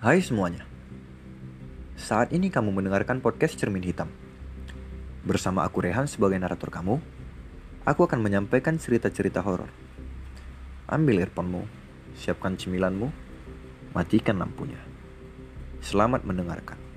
Hai semuanya. Saat ini kamu mendengarkan podcast Cermin Hitam. Bersama aku Rehan sebagai narator kamu, aku akan menyampaikan cerita-cerita horor. Ambil earphone-mu, siapkan cemilanmu, matikan lampunya. Selamat mendengarkan.